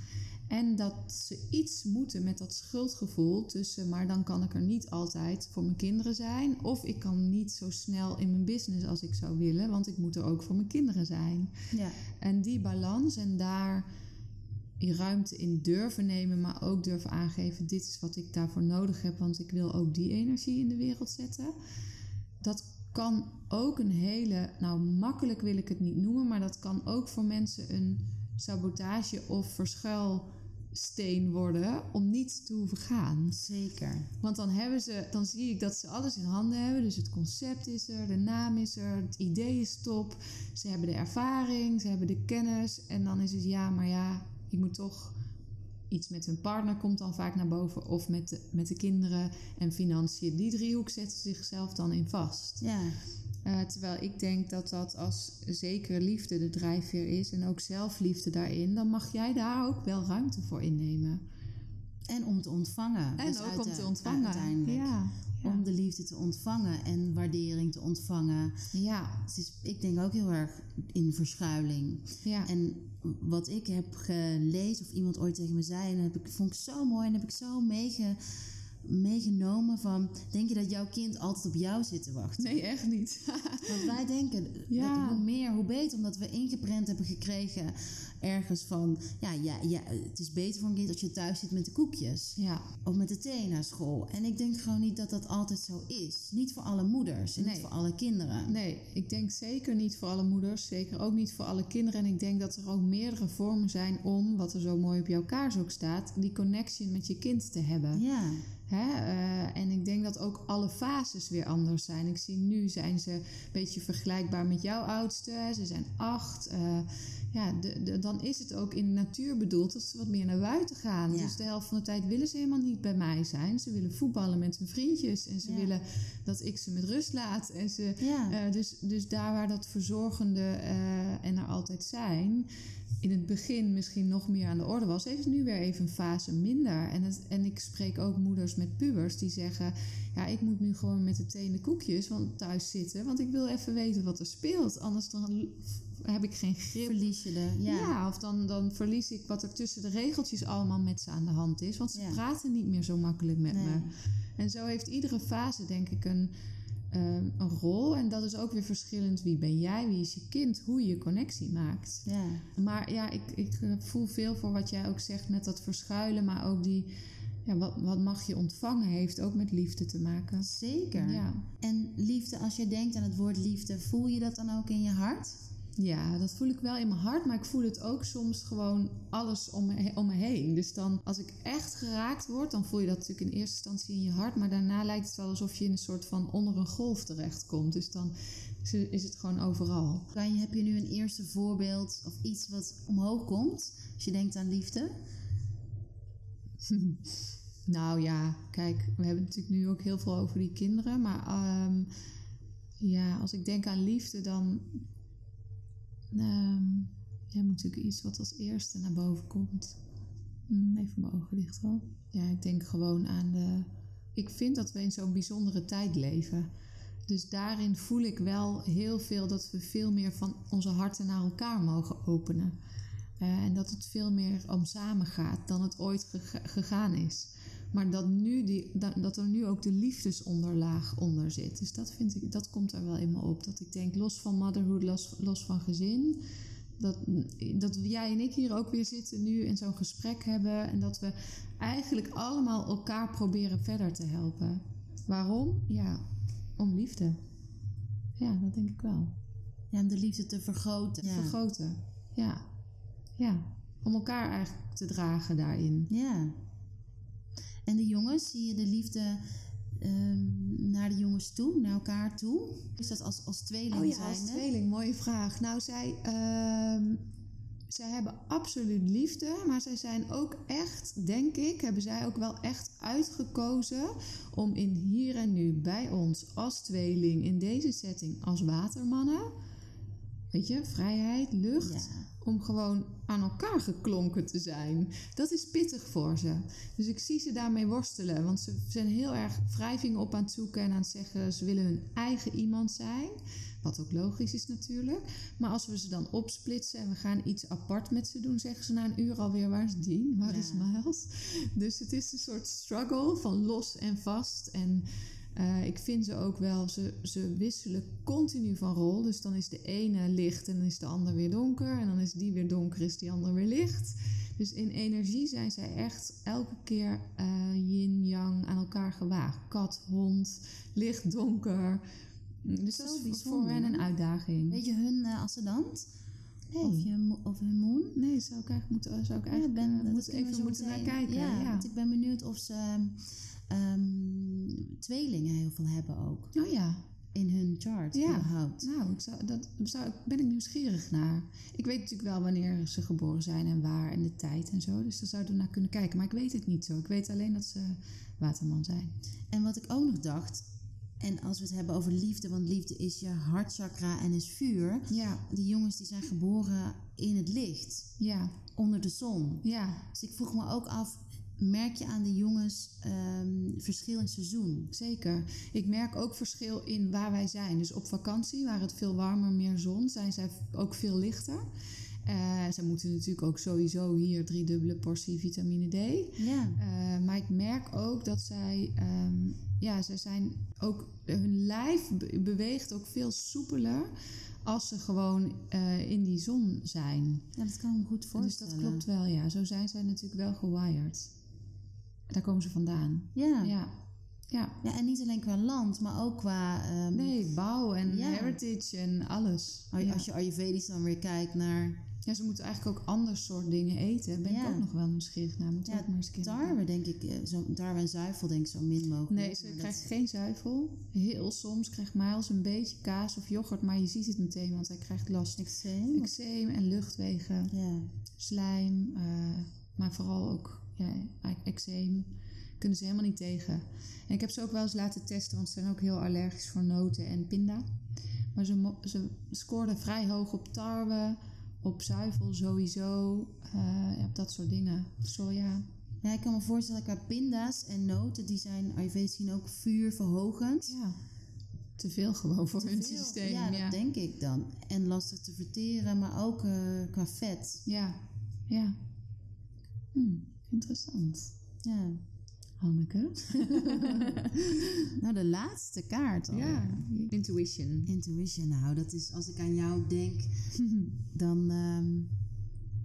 En dat ze iets moeten met dat schuldgevoel tussen, maar dan kan ik er niet altijd voor mijn kinderen zijn. Of ik kan niet zo snel in mijn business als ik zou willen, want ik moet er ook voor mijn kinderen zijn. ja, En die balans en daar ruimte in durven nemen, maar ook durven aangeven: dit is wat ik daarvoor nodig heb, want ik wil ook die energie in de wereld zetten. Dat kan ook een hele, nou makkelijk wil ik het niet noemen, maar dat kan ook voor mensen een sabotage of verschuilsteen worden om niet te hoeven gaan. zeker. Want dan hebben ze, dan zie ik dat ze alles in handen hebben. Dus het concept is er, de naam is er, het idee is top. Ze hebben de ervaring, ze hebben de kennis. En dan is het ja, maar ja, ik moet toch iets met hun partner komt dan vaak naar boven. Of met de, met de kinderen en financiën. Die driehoek zetten zichzelf dan in vast. Ja, Eh, terwijl ik denk dat dat als zekere liefde de drijfveer is. En ook zelfliefde daarin. Dan mag jij daar ook wel ruimte voor innemen. en om te ontvangen. En Dus ook om te ontvangen. Uiteindelijk. Ja, ja. Om de liefde te ontvangen en waardering te ontvangen. ja, Het is, ik denk ook heel erg in verschuiling. ja. En wat ik heb gelezen, of iemand ooit tegen me zei, en dat heb ik, vond ik zo mooi en heb ik zo meege, meegenomen van... Denk je dat jouw kind altijd op jou zit te wachten? Nee, echt niet. Want wij denken, Ja. dat hoe meer, hoe beter. Omdat we ingeprent hebben gekregen ergens van... Ja, ja, ja, het is beter voor een kind als je thuis zit met de koekjes. ja, Of met de thee naar school. En ik denk gewoon niet dat dat altijd zo is. Niet voor alle moeders en niet Nee. voor alle kinderen. nee, ik denk zeker niet voor alle moeders, zeker ook niet voor alle kinderen. En ik denk dat er ook meerdere vormen zijn om, wat er zo mooi op jouw kaars ook staat, die connectie met je kind te hebben. Ja, Hè? eh, en ik denk dat ook alle fases weer anders zijn. Ik zie nu zijn ze een beetje vergelijkbaar met jouw oudste. hè. Ze zijn acht. eh, ja, de, de- dan is het ook in de natuur bedoeld dat ze wat meer naar buiten gaan. Ja. Dus de helft van de tijd willen ze helemaal niet bij mij zijn. Ze willen voetballen met hun vriendjes. En ze Ja. willen dat ik ze met rust laat. En ze, ja. eh, dus, dus daar waar dat verzorgende en er altijd zijn, in het begin misschien nog meer aan de orde was, heeft het nu weer even een fase minder. En, het, en ik spreek ook moeders met pubers die zeggen: Ja, ik moet nu gewoon met de thee en de koekjes want, thuis zitten, want ik wil even weten wat er speelt. Anders dan heb ik geen grip. Verlies je de... Ja. Ja, of dan, dan verlies ik wat er tussen de regeltjes allemaal met ze aan de hand is. Want ze Ja. praten niet meer zo makkelijk met Nee. me. En zo heeft iedere fase, denk ik, een, ehm, een rol. En dat is ook weer verschillend. Wie ben jij? Wie is je kind? Hoe je connectie maakt. Ja. Maar ja, ik, ik eh, voel veel voor wat jij ook zegt met dat verschuilen. Maar ook die, ja, wat, wat mag je ontvangen, heeft ook met liefde te maken. Zeker. Ja. En liefde, als je denkt aan het woord liefde, voel je dat dan ook in je hart? Ja, dat voel ik wel in mijn hart, maar ik voel het ook soms gewoon alles om me, om me heen. Dus dan, als ik echt geraakt word, dan voel je dat natuurlijk in eerste instantie in je hart, maar daarna lijkt het wel alsof je in een soort van onder een golf terechtkomt. Dus dan is het- gewoon overal. Kan heb je nu een eerste voorbeeld of iets wat omhoog komt als je denkt aan liefde? Nou ja, kijk, we hebben natuurlijk nu ook heel veel over die kinderen, maar ehm, ja, als ik denk aan liefde, dan ehm, ja, moet natuurlijk iets wat als eerste naar boven komt. Hm, even mijn ogen dicht hoor. Ja, ik denk gewoon aan de. Ik vind dat we in zo'n bijzondere tijd leven. Dus daarin voel ik wel heel veel dat we veel meer van onze harten naar elkaar mogen openen. Eh, en dat het veel meer om samen gaat dan het ooit gega- gegaan is. Maar dat, nu die, dat, er nu ook de liefdesonderlaag onder zit. Dus dat, vind ik, dat komt er wel in me op. Dat ik denk, los van motherhood, los, los van gezin. Dat, dat jij en ik hier ook weer zitten nu en zo'n gesprek hebben. En dat we eigenlijk allemaal elkaar proberen verder te helpen. Waarom? Ja, om liefde. Ja, dat denk ik wel. Ja, om de liefde te vergroten. Ja. Vergroten. Ja. Ja. Om elkaar eigenlijk te dragen daarin. ja. En de jongens, zie je de liefde ehm, naar de jongens toe, naar elkaar toe? Is dat als, als tweeling Oh ja, zijn? als tweeling, mooie vraag. Nou, zij, ehm, zij hebben absoluut liefde, maar zij zijn ook echt, denk ik, hebben zij ook wel echt uitgekozen om in hier en nu bij ons als tweeling in deze setting als watermannen, weet je, vrijheid, lucht, Ja. Om gewoon aan elkaar geklonken te zijn. Dat is pittig voor ze. Dus ik zie ze daarmee worstelen. Want ze zijn heel erg wrijving op aan het zoeken en aan het zeggen... ze willen hun eigen iemand zijn. Wat ook logisch is natuurlijk. Maar als we ze dan opsplitsen en we gaan iets apart met ze doen... zeggen ze na een uur alweer, waar is Dean? Waar Ja. is Miles? Dus het is een soort struggle van los en vast. En eh, ik vind ze ook wel, ze, ze wisselen continu van rol. Dus dan is de ene licht en dan is de ander weer donker. En dan is die weer donker, is die ander weer licht. Dus in energie zijn zij echt elke keer eh, yin-yang aan elkaar gewaagd. Kat, hond, licht, donker. Dus Zo dat is voor hen een uitdaging. Weet je hun eh, ascendant? Nee. Of, je, of hun moon? Nee, zou ik eigenlijk moeten, zou ik Ja, eigenlijk, ben, moet even moeten naar kijken. Ja, Ja, want ik ben benieuwd of ze ehm, tweelingen heel veel hebben ook. Oh ja, In hun chart, Ja. überhaupt. Nou, ik zou, dat zou, ben ik nieuwsgierig naar. Ik weet natuurlijk wel wanneer ze geboren zijn en waar en de tijd en zo. Dus daar zouden we naar kunnen kijken. Maar ik weet het niet zo. Ik weet alleen dat ze waterman zijn. En wat ik ook nog dacht, en als we het hebben over liefde, want liefde is je hartchakra en is vuur. Ja, Die jongens die zijn geboren in het licht, ja, onder de zon. ja. Dus ik vroeg me ook af, merk je aan de jongens ehm, verschil in seizoen? Zeker. Ik merk ook verschil in waar wij zijn. Dus op vakantie, waar het veel warmer, meer zon, zijn zij ook veel lichter. Eh ze moeten natuurlijk ook sowieso hier drie dubbele portie vitamine D. Ja. Eh, maar ik merk ook dat zij, ehm, ja, zij zijn ook, hun lijf be- beweegt ook veel soepeler als ze gewoon eh, in die zon zijn. ja, dat kan ik me goed Dus voorstellen. dat klopt wel, ja. Zo zijn zij natuurlijk wel gewired. Daar komen ze vandaan. Ja. ja. Ja, ja. en niet alleen qua land, maar ook qua... ehm, Nee, bouw en Ja. heritage en alles. Als je- ja. Als je Ayurvedisch dan weer kijkt naar ja, ze moeten eigenlijk ook ander soort dingen eten. Ben Ja. ik ook nog wel nieuwsgierig naar. Moet Ja, ook maar eens tarwe, denk ik. eh, Zo, tarwe en zuivel denk ik zo min mogelijk. Nee, ze dat- krijgt geen zuivel. Heel soms krijgt Miles een beetje kaas of yoghurt, maar je ziet het meteen, want hij krijgt last. Eczeem? Eczeem en luchtwegen, Ja. slijm, eh, maar vooral ook ja, eczeem. Kunnen ze helemaal niet tegen. En ik heb ze ook wel eens laten testen, want ze zijn ook heel allergisch voor noten en pinda. Maar ze, ze scoorden vrij hoog op tarwe, op zuivel sowieso, ja, op dat soort dingen. Soja. ja, ik kan me voorstellen qua pinda's en noten, die zijn Ayurvedisch gezien ook vuurverhogend. Ja, te veel gewoon voor hun systeem. Ja, Ja, dat denk ik dan. En lastig te verteren, maar ook eh, qua vet. ja. ja. Hm, interessant. Ja. Hanneke? nou, de laatste kaart al. ja, intuition. Intuition, nou, dat is als ik aan jou denk, dan ehm,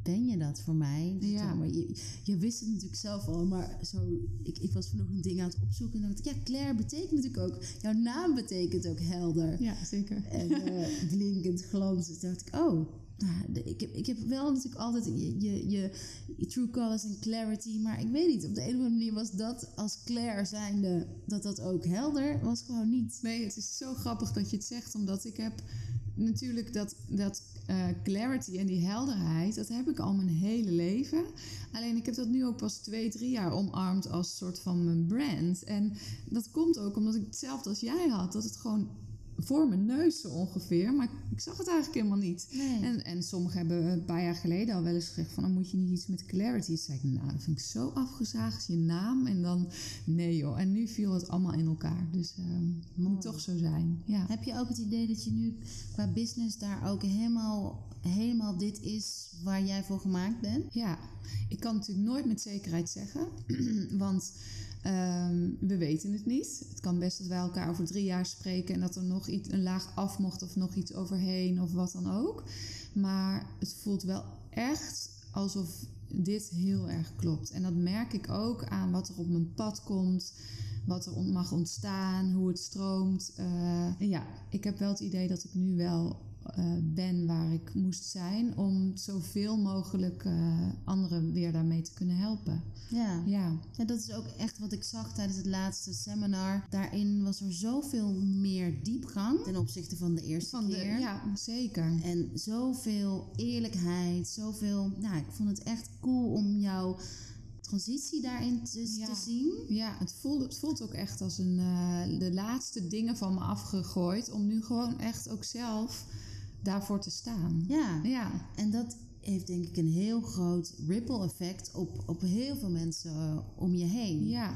ben je dat voor mij. Dus Ja. maar je, je wist het natuurlijk zelf al, maar zo, ik, ik was vanochtend dingen aan het opzoeken en dacht ik, ja, Claire betekent natuurlijk ook, jouw naam betekent ook helder. Ja, zeker. En eh, blinkend, glanzend. Toen dacht ik, oh, nou, ik, heb, ik heb wel natuurlijk altijd je, je, je, je true colors en clarity, maar ik weet niet, op de een of andere manier was dat als Claire zijnde, dat dat ook helder was gewoon niet. Nee, het is zo grappig dat je het zegt, omdat ik heb natuurlijk dat, dat eh, clarity en die helderheid, dat heb ik al mijn hele leven. Alleen ik heb dat nu ook pas twee, drie jaar omarmd als soort van mijn brand. En dat komt ook omdat ik hetzelfde als jij had, dat het gewoon voor mijn neus zo ongeveer. Maar ik zag het eigenlijk helemaal niet. Nee. En, en sommigen hebben een paar jaar geleden al wel eens gezegd van... dan moet je niet iets met clarity. Toen zei ik, nou, dat vind ik zo afgezaagd, je naam. En dan, nee joh. En nu viel het allemaal in elkaar. Dus ehm moet toch zo zijn. Ja. Heb je ook het idee dat je nu qua business daar ook helemaal, helemaal dit is waar jij voor gemaakt bent? Ja, ik kan natuurlijk nooit met zekerheid zeggen, want ehm, we weten het niet. Het kan best dat wij elkaar over drie jaar spreken en dat er nog iets, een laag af mocht of nog iets overheen of wat dan ook. Maar het voelt wel echt alsof dit heel erg klopt. En dat merk ik ook aan wat er op mijn pad komt, wat er mag ontstaan, hoe het stroomt. Eh, ja, ik heb wel het idee dat ik nu wel ben waar ik moest zijn om zoveel mogelijk eh, anderen weer daarmee te kunnen helpen. Ja. Ja, ja, dat is ook echt wat ik zag tijdens het laatste seminar. Daarin was er zoveel meer diepgang ten opzichte van de eerste van de, keer. ja zeker. En zoveel eerlijkheid, zoveel... Nou, ik vond het echt cool om jouw transitie daarin te, Ja. te zien. Ja, het voelt, het voelt ook echt als een, eh, de laatste dingen van me afgegooid om nu gewoon echt ook zelf daarvoor te staan. Ja. Ja, En dat heeft denk ik een heel groot ripple effect op, op heel veel mensen eh, om je heen. ja,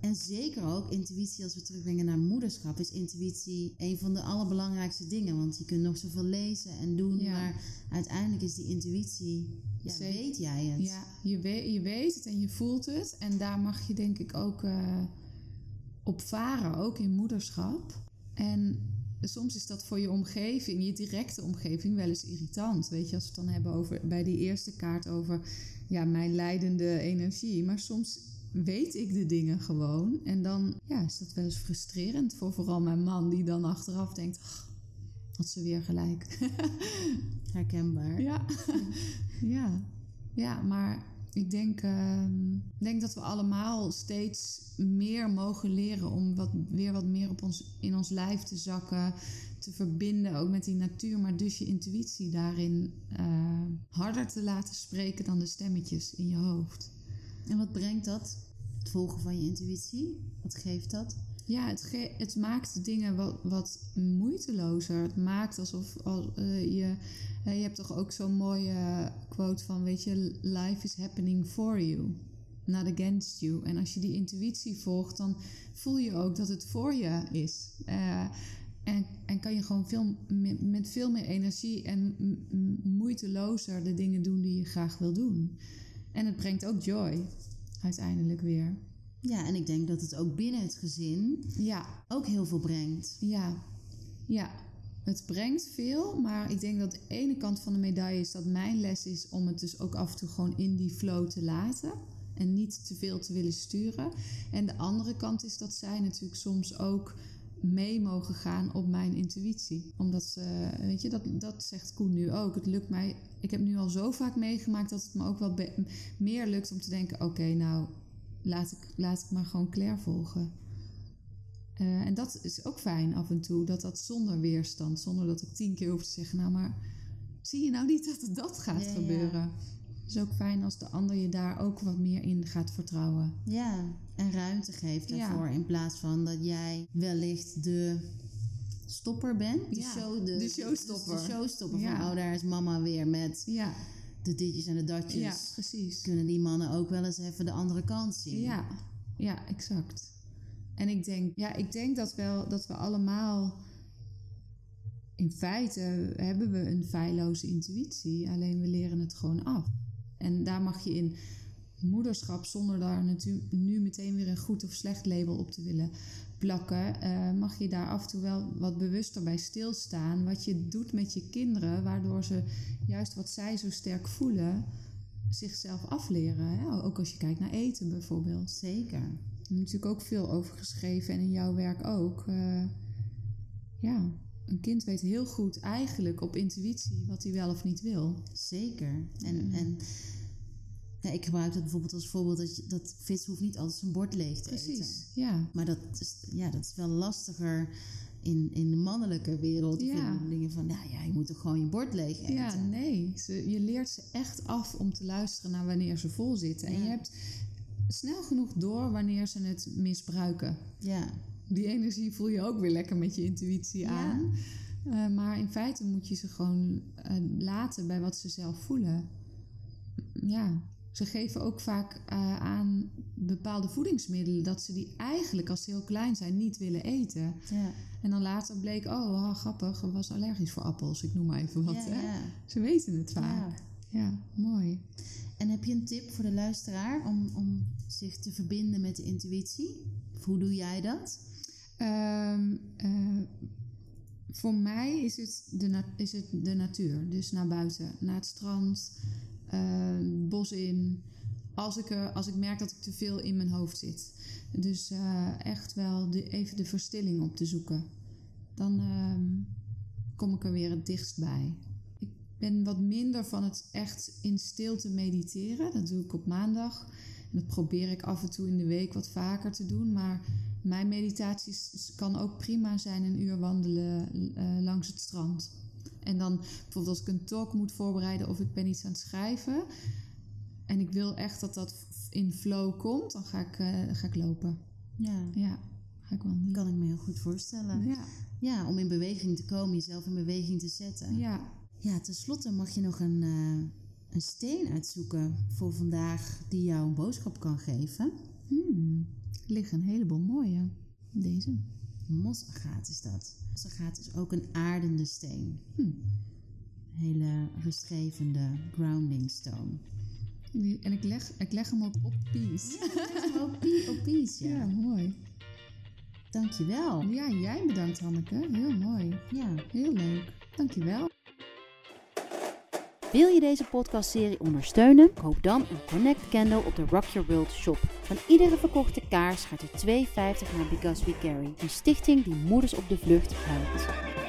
En zeker ook intuïtie, als we terugbrengen naar moederschap, is intuïtie een van de allerbelangrijkste dingen. Want je kunt nog zoveel lezen en doen, Ja. maar uiteindelijk is die intuïtie, ja, Zeker. weet jij het? ja je, weet, je weet het en je voelt het. En daar mag je denk ik ook eh, op varen, ook in moederschap. En soms is dat voor je omgeving, je directe omgeving, wel eens irritant. Weet je, als we het dan hebben over bij die eerste kaart over ja, mijn leidende energie. Maar soms weet ik de dingen gewoon. En dan ja, is dat wel eens frustrerend voor vooral mijn man, die dan achteraf denkt. "Ach, had ze weer gelijk. Herkenbaar. Ja, ja. ja maar ik denk, ehm, denk dat we allemaal steeds meer mogen leren om wat, weer wat meer op ons, in ons lijf te zakken, te verbinden ook met die natuur, maar dus je intuïtie daarin eh, harder te laten spreken dan de stemmetjes in je hoofd. En wat brengt dat? Het volgen van je intuïtie? Wat geeft dat? Ja, het, ge- het maakt dingen wat, wat moeitelozer. Het maakt alsof al, eh, je. eh, je hebt toch ook zo'n mooie quote van: Weet je, life is happening for you, not against you. En als je die intuïtie volgt, dan voel je ook dat het voor je is. Eh, en, en kan je gewoon veel, me- met veel meer energie en moeitelozer de dingen doen die je graag wil doen. En het brengt ook joy uiteindelijk weer. Ja, en ik denk dat het ook binnen het gezin Ja, ook heel veel brengt. Ja, ja. Het brengt veel, maar ik denk dat de ene kant van de medaille is dat mijn les is om het dus ook af en toe gewoon in die flow te laten en niet te veel te willen sturen. En de andere kant is dat zij natuurlijk soms ook mee mogen gaan op mijn intuïtie. Omdat ze, weet je, dat, dat zegt Koen nu ook. Het lukt mij, ik heb nu al zo vaak meegemaakt dat het me ook wel meer lukt om te denken: oké, nou laat ik, laat ik maar gewoon Claire volgen. Eh, en dat is ook fijn af en toe, dat dat zonder weerstand, zonder dat ik tien keer hoef te zeggen, nou maar zie je nou niet dat dat gaat Ja, ja. gebeuren? Het is ook fijn als de ander je daar ook wat meer in gaat vertrouwen. Ja, en ruimte geeft Ja. daarvoor. In plaats van dat jij wellicht de stopper bent. De, show, de showstopper. De, showstopper van, oh daar is mama weer met Ja, de ditjes en de datjes. ja precies. Kunnen die mannen ook wel eens even de andere kant zien. Ja, ja, exact. En ik denk, ja, ik denk dat, wel, dat we allemaal. In feite hebben we een feilloze intuïtie, alleen we leren het gewoon af. En daar mag je in moederschap, zonder daar nu meteen weer een goed of slecht label op te willen plakken, eh, mag je daar af en toe wel wat bewuster bij stilstaan. Wat je doet met je kinderen, waardoor ze juist wat zij zo sterk voelen, zichzelf afleren. Hè? Ook als je kijkt naar eten bijvoorbeeld. Zeker. Er is natuurlijk ook veel over geschreven en in jouw werk ook. Eh, ja, een kind weet heel goed eigenlijk op intuïtie wat hij wel of niet wil. Zeker. En, Mm. en ja, ik gebruik dat bijvoorbeeld als voorbeeld dat, je, dat vis hoeft niet altijd zijn bord leeg te eten. Precies, ja. Maar dat is, ja, dat is wel lastiger in, in de mannelijke wereld. Ja. Dingen van, nou ja, je moet toch gewoon je bord leeg eten. Ja, nee. Ze, je leert ze echt af om te luisteren naar wanneer ze vol zitten. En je hebt snel genoeg door wanneer ze het misbruiken. Ja. die energie voel je ook weer lekker met je intuïtie aan. Uh, maar in feite moet je ze gewoon uh, laten bij wat ze zelf voelen. Ja, ze geven ook vaak uh, aan bepaalde voedingsmiddelen dat ze die eigenlijk als ze heel klein zijn niet willen eten. Ja. En dan later bleek, oh, oh grappig, ik was allergisch voor appels, ik noem maar even wat. Ja, hè? Ze weten het vaak. Ja. mooi. En heb je een tip voor de luisteraar om, om zich te verbinden met de intuïtie? Of hoe doe jij dat? Um, voor mij is het, de is het de natuur. Dus naar buiten, naar het strand, uh, bos in. Als ik, er, als ik merk dat ik te veel in mijn hoofd zit. Dus uh, echt wel de, even de verstilling op te zoeken. Dan uh, kom ik er weer het dichtst bij. Ik ben wat minder van het echt in stilte mediteren. Dat doe ik op maandag. En dat probeer ik af en toe in de week wat vaker te doen. Maar mijn meditaties kan ook prima zijn een uur wandelen uh, langs het strand. En dan bijvoorbeeld als ik een talk moet voorbereiden of ik ben iets aan het schrijven. En ik wil echt dat dat in flow komt, dan ga ik, uh, ga ik lopen. Ja. Ja, ga ik wandelen. Kan ik me heel goed voorstellen. Ja. Ja, om in beweging te komen, jezelf in beweging te zetten. Ja. Ja, tenslotte mag je nog een, uh, een steen uitzoeken voor vandaag die jou een boodschap kan geven. Hmm. Er liggen een heleboel mooie. Deze. Mosagaat is dat. Mosagaat is ook een aardende steen. Hm. Hele rustgevende grounding stone. En ik leg, ik leg hem ook op peace. Ja, op, op peace, ja. Ja, mooi. Dankjewel. Ja, jij bedankt Hanneke. Heel mooi. Ja. Heel leuk. Dankjewel. Wil je deze podcastserie ondersteunen? Koop dan een Connect Candle op de Rock Your World shop. Van iedere verkochte kaars gaat er 2,50 naar Because We Carry, een stichting die moeders op de vlucht helpt.